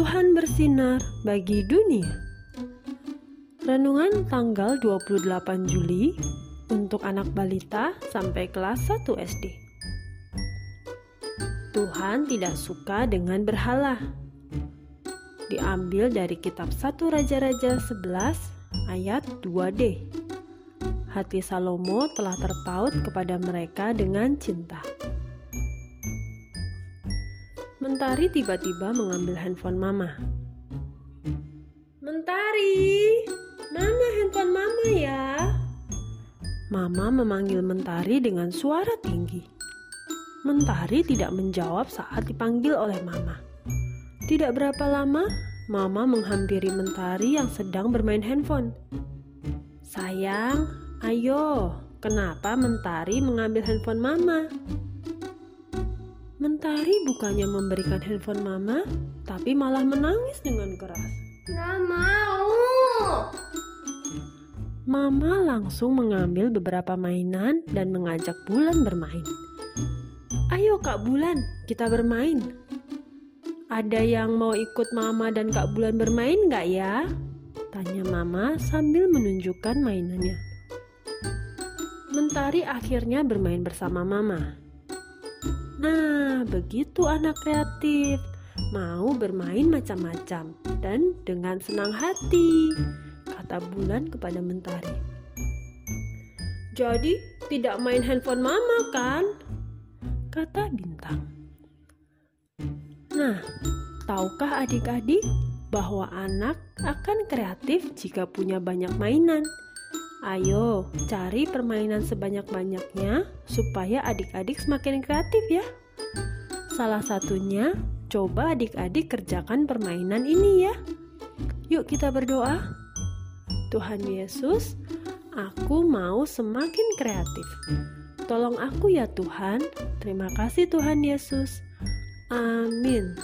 bersinar bagi dunia. Renungan tanggal 28 Juli untuk anak balita sampai kelas 1 SD. Tuhan tidak suka dengan berhala. Diambil dari kitab 1 Raja-Raja 11 ayat 2D. Hati Salomo telah terpaut kepada mereka dengan cinta. Mentari tiba-tiba mengambil handphone Mama. Mentari, mana handphone Mama ya? Mama memanggil Mentari dengan suara tinggi. Mentari tidak menjawab saat dipanggil oleh Mama. Tidak berapa lama, Mama menghampiri Mentari yang sedang bermain handphone. Sayang, ayo, kenapa Mentari mengambil handphone Mama? Mentari bukannya memberikan handphone mama, tapi malah menangis dengan keras. Nggak mau. Mama langsung mengambil beberapa mainan dan mengajak Bulan bermain. Ayo Kak Bulan, kita bermain. Ada yang mau ikut Mama dan Kak Bulan bermain nggak ya? Tanya Mama sambil menunjukkan mainannya. Mentari akhirnya bermain bersama Mama. Begitu anak kreatif. Mau bermain macam-macam dan dengan senang hati, kata Bulan kepada Mentari. Jadi, tidak main handphone mama kan? Kata Bintang. Nah, tahukah adik-adik bahwa anak akan kreatif jika punya banyak mainan? Ayo, cari permainan sebanyak-banyaknya supaya adik-adik semakin kreatif ya. Salah satunya, coba adik-adik kerjakan permainan ini ya. Yuk kita berdoa. Tuhan Yesus, aku mau semakin kreatif. Tolong aku ya Tuhan. Terima kasih Tuhan Yesus. Amin.